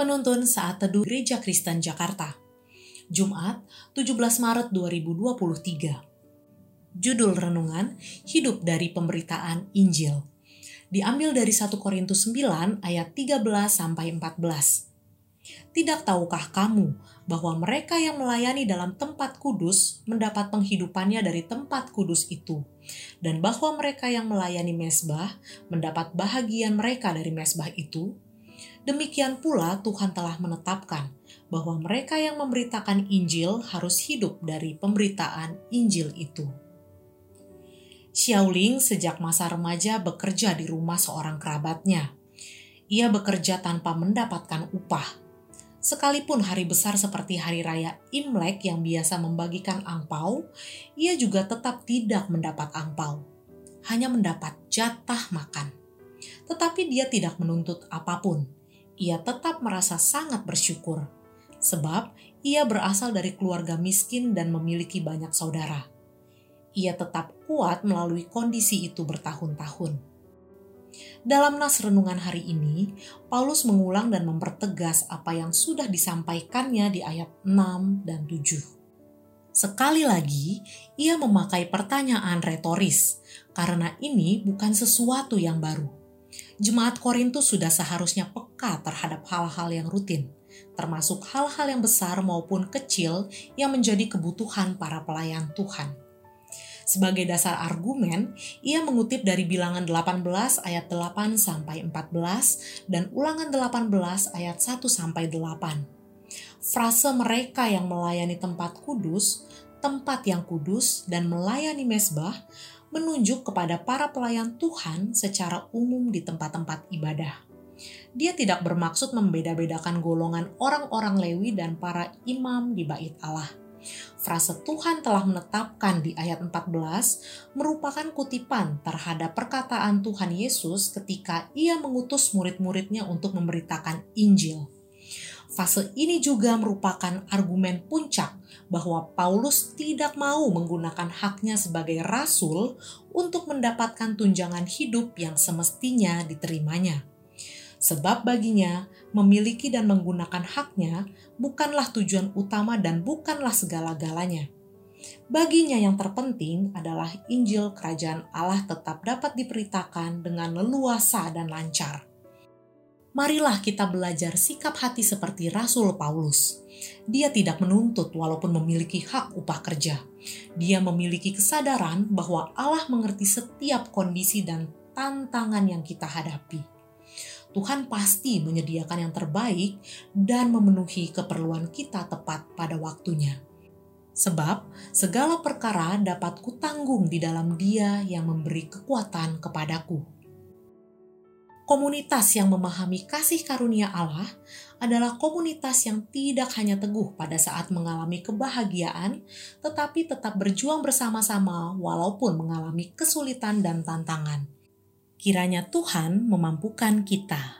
Penuntun Saat Teduh Gereja Kristen Jakarta. Jumat, 17 Maret 2023. Judul renungan Hidup dari Pemberitaan Injil. Diambil dari 1 Korintus 9 ayat 13 sampai 14. Tidak tahukah kamu bahwa mereka yang melayani dalam tempat kudus mendapat penghidupannya dari tempat kudus itu, dan bahwa mereka yang melayani mesbah mendapat bahagian mereka dari mesbah itu? Demikian pula Tuhan telah menetapkan bahwa mereka yang memberitakan Injil harus hidup dari pemberitaan Injil itu. Xiaoling sejak masa remaja bekerja di rumah seorang kerabatnya. Ia bekerja tanpa mendapatkan upah Sekalipun hari besar seperti hari raya Imlek yang biasa membagikan angpau, ia juga tetap tidak mendapat angpau. Hanya mendapat jatah makan. Tetapi dia tidak menuntut apa pun. Ia tetap merasa sangat bersyukur. Sebab ia berasal dari keluarga miskin dan memiliki banyak saudara. Ia tetap kuat melalui kondisi itu bertahun-tahun dalam nas renungan hari ini, Paulus mengulang dan mempertegas apa yang sudah disampaikannya di ayat 6 dan 7. Sekali lagi, ia memakai pertanyaan retoris, karena ini bukan sesuatu yang baru. Jemaat Korintus sudah seharusnya peka terhadap hal-hal yang rutin, termasuk hal-hal yang besar maupun kecil yang menjadi kebutuhan para pelayan Tuhan. Sebagai dasar argumen, ia mengutip dari bilangan 18 ayat 8 sampai 14 dan ulangan 18 ayat 1 sampai 8. Frase mereka yang melayani tempat kudus, tempat yang kudus dan melayani mesbah menunjuk kepada para pelayan Tuhan secara umum di tempat-tempat ibadah. Dia tidak bermaksud membeda-bedakan golongan orang-orang Lewi dan para imam di bait Allah Frase Tuhan telah menetapkan di ayat 14 merupakan kutipan terhadap perkataan Tuhan Yesus ketika ia mengutus murid-muridnya untuk memberitakan Injil. Fase ini juga merupakan argumen puncak bahwa Paulus tidak mau menggunakan haknya sebagai rasul untuk mendapatkan tunjangan hidup yang semestinya diterimanya. Sebab baginya, memiliki dan menggunakan haknya bukanlah tujuan utama dan bukanlah segala-galanya. Baginya yang terpenting adalah Injil Kerajaan Allah tetap dapat diberitakan dengan leluasa dan lancar. Marilah kita belajar sikap hati seperti Rasul Paulus. Dia tidak menuntut walaupun memiliki hak upah kerja. Dia memiliki kesadaran bahwa Allah mengerti setiap kondisi dan tantangan yang kita hadapi. Tuhan pasti menyediakan yang terbaik dan memenuhi keperluan kita tepat pada waktunya. Sebab segala perkara dapat kutanggung di dalam Dia yang memberi kekuatan kepadaku. Komunitas yang memahami kasih karunia Allah adalah komunitas yang tidak hanya teguh pada saat mengalami kebahagiaan, tetapi tetap berjuang bersama-sama walaupun mengalami kesulitan dan tantangan. Kiranya Tuhan memampukan kita.